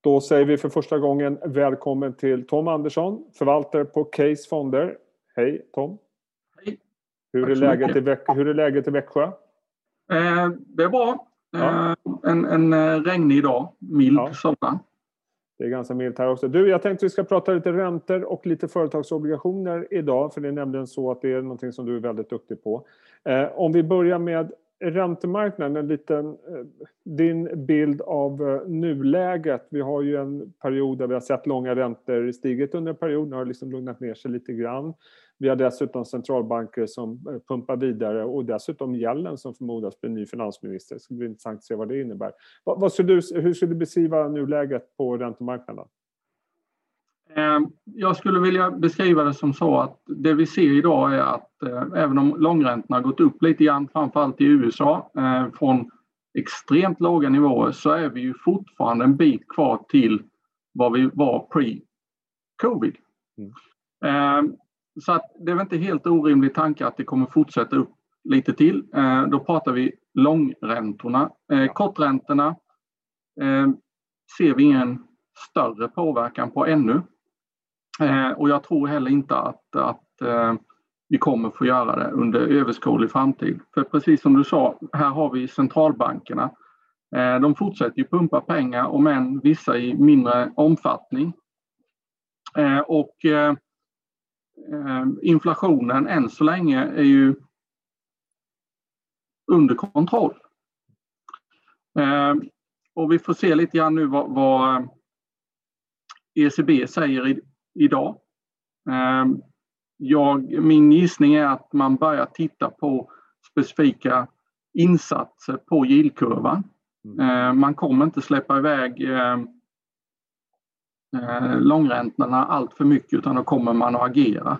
Då säger vi för första gången välkommen till Tom Andersson, förvaltare på Case Fonder. Hej Tom! Hej! Hur är, läget i Väx hur är läget i Växjö? Eh, det är bra. Ja. Eh, en, en eh, regnig dag, mild ja. sådan. Det är ganska milt här också. Du, jag tänkte vi ska prata lite räntor och lite företagsobligationer idag, för det är nämligen så att det är någonting som du är väldigt duktig på. Eh, om vi börjar med räntemarknaden, en liten, eh, din bild av eh, nuläget. Vi har ju en period där vi har sett långa räntor stigit under en period, nu har det liksom lugnat ner sig lite grann. Vi har dessutom centralbanker som eh, pumpar vidare och dessutom Yellen som förmodas bli ny finansminister. Det ska bli intressant att se vad det innebär. Vad, vad skulle du, hur skulle du beskriva nuläget på räntemarknaden? Ehm, jag skulle vilja beskriva det som så att det vi ser idag är att eh, även om långräntorna har gått upp lite grann, framförallt i USA, eh, från extremt låga nivåer så är vi ju fortfarande en bit kvar till vad vi var pre-covid. Mm. Ehm, så att det är väl inte helt orimlig tanke att det kommer fortsätta upp lite till. Eh, då pratar vi långräntorna. Korträntorna ser vi ingen större påverkan på ännu. Eh, och jag tror heller inte att, att eh, vi kommer få göra det under överskådlig framtid. För precis som du sa, här har vi centralbankerna. Eh, de fortsätter ju pumpa pengar, om än vissa i mindre omfattning. Eh, och eh, eh inflationen än så länge är ju under kontroll. Eh, och vi får se lite grann nu vad, vad eh, ECB säger i, idag. Ehm, jag, min gissning är att man börjar titta på specifika insatser på yieldkurvan. Mm. Ehm, man kommer inte släppa iväg ehm, eh, långräntorna allt för mycket utan då kommer man att agera.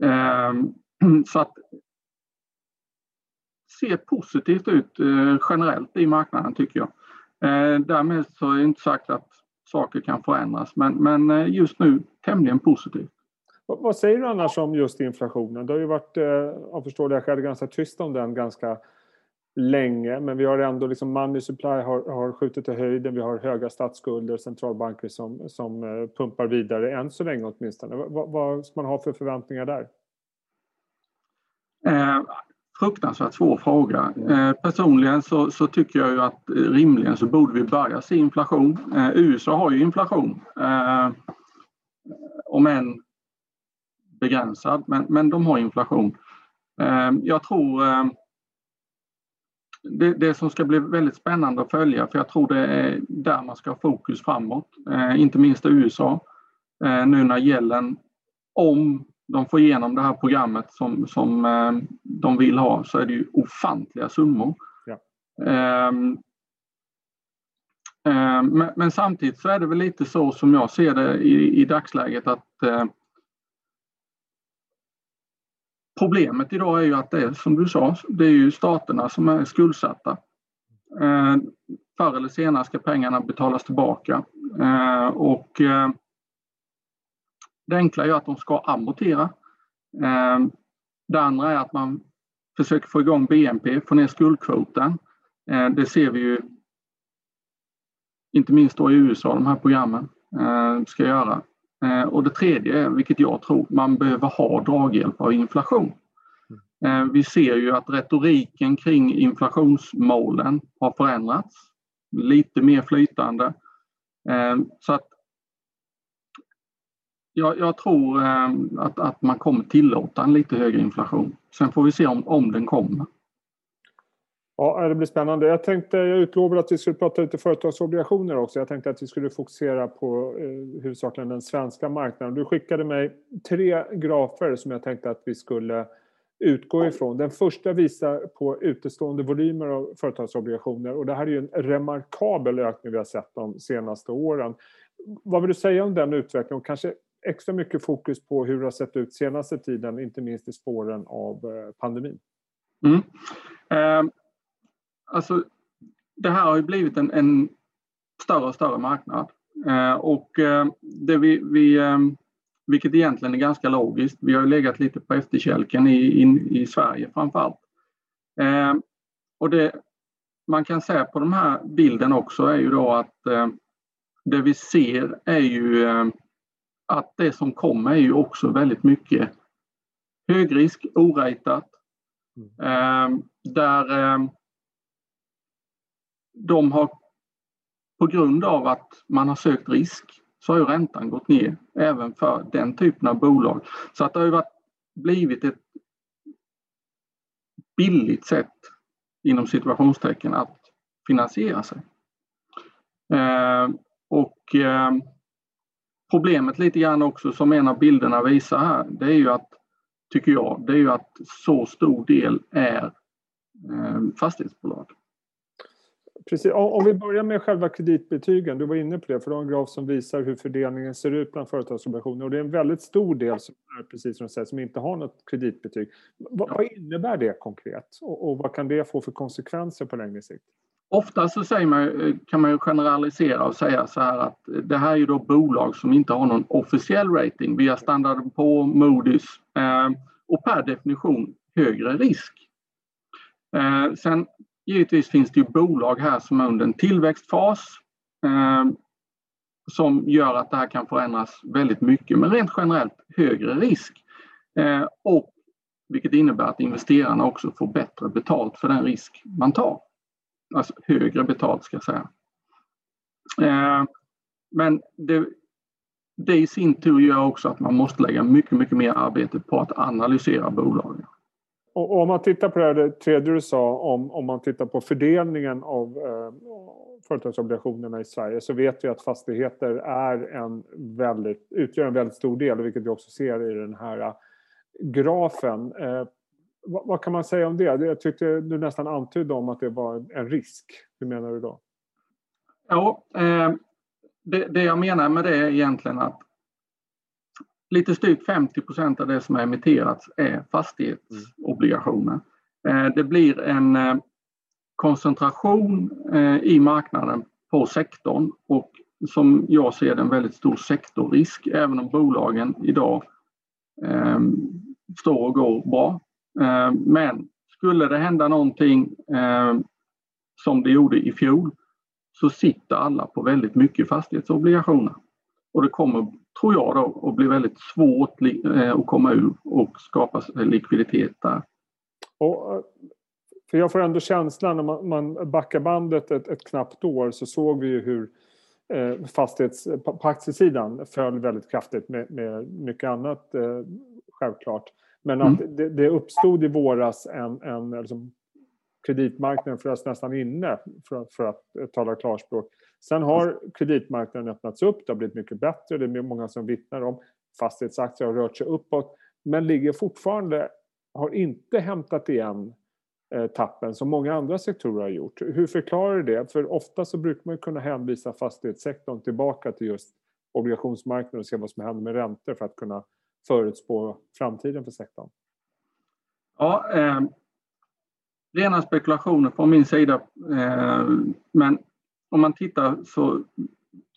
Så att ser positivt ut eh, generellt i marknaden tycker jag. Därmed så är det inte sagt att saker kan förändras. Men, men eh, just nu tämligen positivt. Vad säger du annars om just inflationen? Det har ju varit, eh, jag förstår det själv, ganska tyst om den ganska länge. Men vi har ändå liksom money supply har, har skjutit i höjden. Vi har höga statsskulder, centralbanker som, som eh, pumpar vidare än så länge åtminstone. Vad, vad ska man ha för förväntningar där? Eh, fruktansvärt svår fråga. Eh, personligen så, så, tycker jag ju att eh, rimligen så borde vi börja se inflation. Eh, USA har ju inflation. Eh, om än begränsad, men, men de har inflation. Eh, jag tror eh, det, det, som ska bli väldigt spännande att följa, för jag tror det är där man ska ha fokus framåt, eh, inte minst i USA, nu när gällen, om de får igenom det här programmet som, som eh, de vill ha så är det ju ofantliga summor. Ja. Eh, men, men, samtidigt så är det väl lite så som jag ser det i, i dagsläget att uh, Problemet idag är ju att det är som du sa, det är ju staterna som är skuldsatta. Eh, förr eller senare ska pengarna betalas tillbaka och det enkla är att de ska amortera. Det andra är att man försöker få igång BNP, få ner skuldkvoten. Det ser vi ju inte minst då i USA, de här programmen eh, ska göra. Eh, och det tredje är, vilket jag tror, man behöver ha draghjälp av inflation. Eh, vi ser ju att retoriken kring inflationsmålen har förändrats. Lite mer flytande. Så att jag, jag tror eh, att, att man kommer tillåta en lite högre inflation. Sen får vi se om, om den kommer. Ja, det blir spännande. Jag tänkte, jag utlovade att vi skulle prata lite företagsobligationer också. Jag tänkte att vi skulle fokusera på eh, huvudsakligen den svenska marknaden. Du skickade mig tre grafer som jag tänkte att vi skulle utgå ifrån. Den första visar på utestående volymer av företagsobligationer och det här är ju en remarkabel ökning vi har sett de senaste åren. Vad vill du säga om den utvecklingen? Kanske extra mycket fokus på hur det har sett ut senaste tiden, inte minst i spåren av eh, pandemin. Mm. Ehm, Eh, alltså, det här har ju blivit en, en större och större marknad. Eh, och eh, det vi, vi eh, vilket egentligen är ganska logiskt. Vi har ju legat lite på efterkälken i, i, i Sverige framförallt. Eh, och det man kan säga på den här bilden också är ju då att det vi ser är ju eh, att det som kommer är ju också väldigt mycket högrisk, orejtat. Mm. Där de har på grund av att man har sökt risk så har ju räntan gått ner även för den typen av bolag. Så att det har ju varit, blivit ett billigt sätt inom situationstecken att finansiera sig. Eh, och eh, problemet lite grann också som en av bilderna visar här, det är ju att, tycker jag, det är ju att så stor del är eh, fastighetsbolag. Precis. Om vi börjar med själva kreditbetygen, du var inne på det, för du har en graf som visar hur fördelningen ser ut bland företagsobligationer och det är en väldigt stor del som är precis som du säger, som inte har något kreditbetyg. Vad, vad innebär det konkret och, och, vad kan det få för konsekvenser på längre sikt? Ofta så säger man, kan man generalisera och säga så här att det här är ju då bolag som inte har någon officiell rating via Standard på Moody's eh, och per definition högre risk. Eh, sen Givetvis finns det ju bolag här som är under en tillväxtfas eh, som gör att det här kan förändras väldigt mycket, men rent generellt högre risk. Eh, och vilket innebär att investerarna också får bättre betalt för den risk man tar. Alltså högre betalt ska jag säga. Eh, men det, det i sin tur gör också att man måste lägga mycket, mycket mer arbete på att analysera bolagen. Och om man tittar på det, här, det tredje du sa, om, om man tittar på fördelningen av eh, företagsobligationerna i Sverige så vet vi att fastigheter är en väldigt, utgör en väldigt stor del, vilket vi också ser i den här eh, grafen. Eh, vad, vad, kan man säga om det? Jag tyckte du nästan antydde om att det var en risk. Hur menar du då? Ja, eh, det, det jag menar med det är egentligen att lite styvt 50 procent av det som har emitterats är fastighetsobligationer. Eh, det blir en eh, koncentration eh, i marknaden på sektorn och som jag ser det en väldigt stor sektorrisk även om bolagen idag eh, står och går bra. Eh, men skulle det hända någonting eh, som det gjorde i fjol så sitter alla på väldigt mycket fastighetsobligationer. Och det kommer tror jag då, att bli väldigt svårt eh, att komma ur och skapa likviditet där. Och, för jag får ändå känslan när man, man backar bandet ett, ett knappt år så såg vi ju hur eh, fastighets, på aktiesidan föll väldigt kraftigt med, med mycket annat eh, självklart. Men att mm. det, det, uppstod i våras en, en liksom, kreditmarknaden frös nästan inne för, för att eh, tala klarspråk Sen har kreditmarknaden öppnats upp, det har blivit mycket bättre, det är många som vittnar om. Fastighetsaktier har rört sig uppåt, men ligger fortfarande, har inte hämtat igen eh, tappen som många andra sektorer har gjort. Hur förklarar du det? För ofta så brukar man kunna hänvisa fastighetssektorn tillbaka till just obligationsmarknaden och se vad som händer med räntor för att kunna förutspå framtiden för sektorn. Ja, eh, rena spekulationer från min sida. Eh, men om man tittar så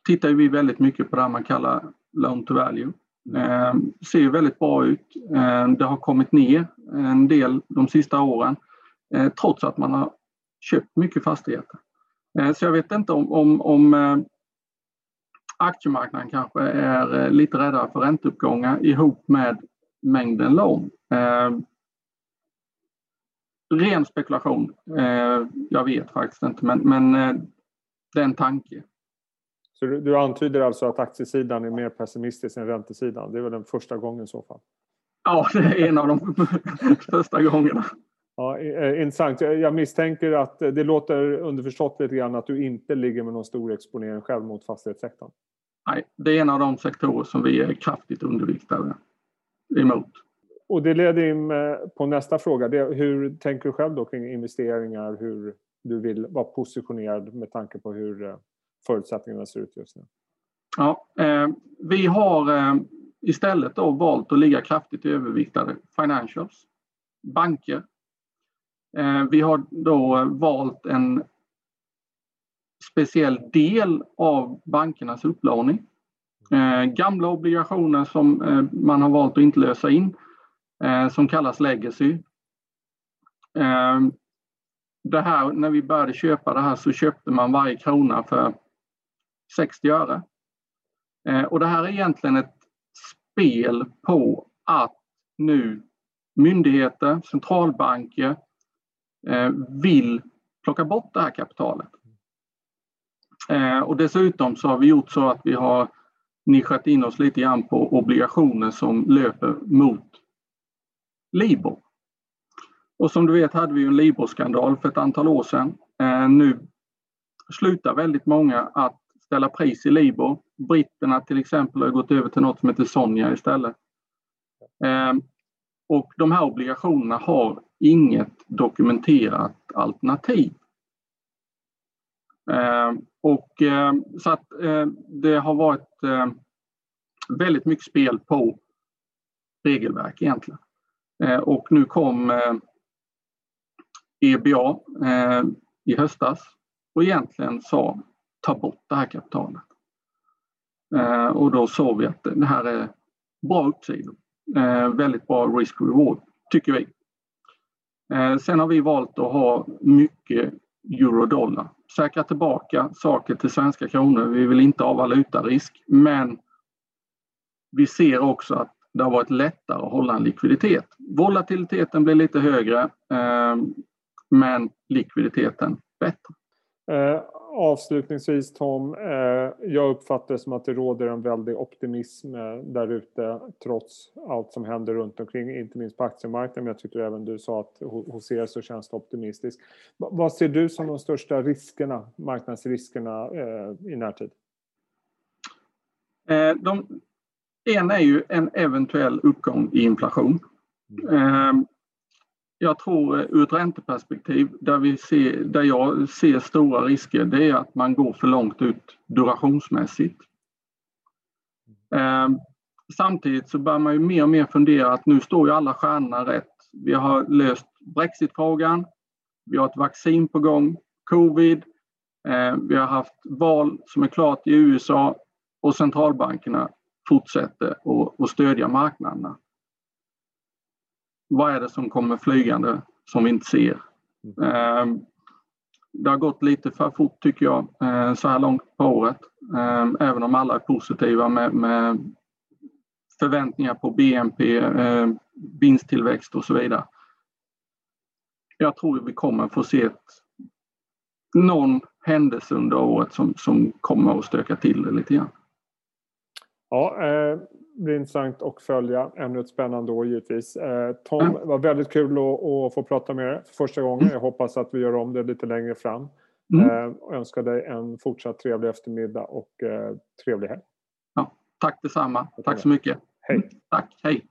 tittar vi väldigt mycket på det man kallar loan to value. Eh, ser väldigt bra ut. Eh, det har kommit ner en del de sista åren trots att man har köpt mycket fastigheter. Så jag vet inte om, om, om aktiemarknaden kanske är lite räddare för ränteuppgångar ihop med mängden lån. Eh, ren spekulation. jag vet faktiskt inte men, men det är en tanke. Så du, du, antyder alltså att aktiesidan är mer pessimistisk än räntesidan? Det är väl den första gången i så fall? Ja, det är en av de första gångerna. Ja, eh, intressant. Jag misstänker att det låter underförstått lite grann att du inte ligger med någon stor exponering själv mot fastighetssektorn. Nej, det är en av de sektorer som vi är kraftigt underviktade emot. Och det leder in eh, på nästa fråga. hur tänker du själv då kring investeringar? Hur, du vill vara positionerad med tanke på hur eh, förutsättningarna ser ut just nu? Ja, eh, vi har eh, istället då valt att ligga kraftigt överviktade financials, banker. Eh, vi har då valt en speciell del av bankernas upplåning. Eh, gamla obligationer som eh, man har valt att inte lösa in Eh, som kallas legacy eh, det här, när vi började köpa det här så köpte man varje krona för 60 öre. Eh, och det här är egentligen ett spel på att nu myndigheter, centralbanker eh, vill plocka bort det här kapitalet. Eh, och dessutom så har vi gjort så att vi har nischat in oss lite grann på obligationer som löper mot Libor. Och som du vet hade vi en Libor-skandal för ett antal år sedan. Eh, nu slutar väldigt många att ställa pris i Libor. Britterna till exempel har gått över till något som heter Sonja istället. Eh, och de här obligationerna har inget dokumenterat alternativ. Eh, och, eh, så att eh, det har varit eh, väldigt mycket spel på regelverk egentligen. Eh, och nu kom eh, EBA eh, i höstas och egentligen sa ta bort det här kapitalet. och då såg vi att det här är bra uppsidor. väldigt bra risk-reward, tycker vi. sen har vi valt att ha mycket euro-dollar säkra tillbaka saker till svenska kronor. Vi vill inte ha valutarisk men vi ser också att det har varit lättare att hålla en likviditet. Volatiliteten blir lite högre eh, men likviditeten bättre. Eh, avslutningsvis Tom, eh, jag uppfattar det som att det råder en väldig optimism eh, där ute trots allt som händer runt omkring, inte minst på aktiemarknaden. Men jag tycker även du sa att hos er så känns det optimistiskt. Vad ser du som de största riskerna, marknadsriskerna i närtid? De, en är ju en eventuell uppgång i inflation. Ehm, jag tror eh, ur ett ränteperspektiv där, vi ser, där jag ser stora risker det är att man går för långt ut durationsmässigt. Ehm, samtidigt så börjar man ju mer och mer fundera att nu står ju alla stjärnorna rätt. Vi har löst Brexitfrågan, vi har ett vaccin på gång, covid, ehm, vi har haft val som är klart i USA och centralbankerna fortsätter att stödja marknaderna vad är det som kommer flygande som vi inte ser? Mm. Ehm, det har gått lite för fort tycker jag eh, så här långt på året. Ehm, även om alla är positiva med, med förväntningar på BNP, eh, vinsttillväxt och så vidare. Jag tror vi kommer få se ett, någon händelse under året som, som kommer att stöka till det lite grann. Ja, eh, det blir intressant att följa. Ännu ett spännande år givetvis. Eh, Tom, det var väldigt kul att, att, få prata med dig för första gången. Jag hoppas att vi gör om det lite längre fram. Mm. Eh, och önskar dig en fortsatt trevlig eftermiddag och eh, trevlig helg. Ja, tack detsamma. Tack så mycket. Hej. Tack, hej.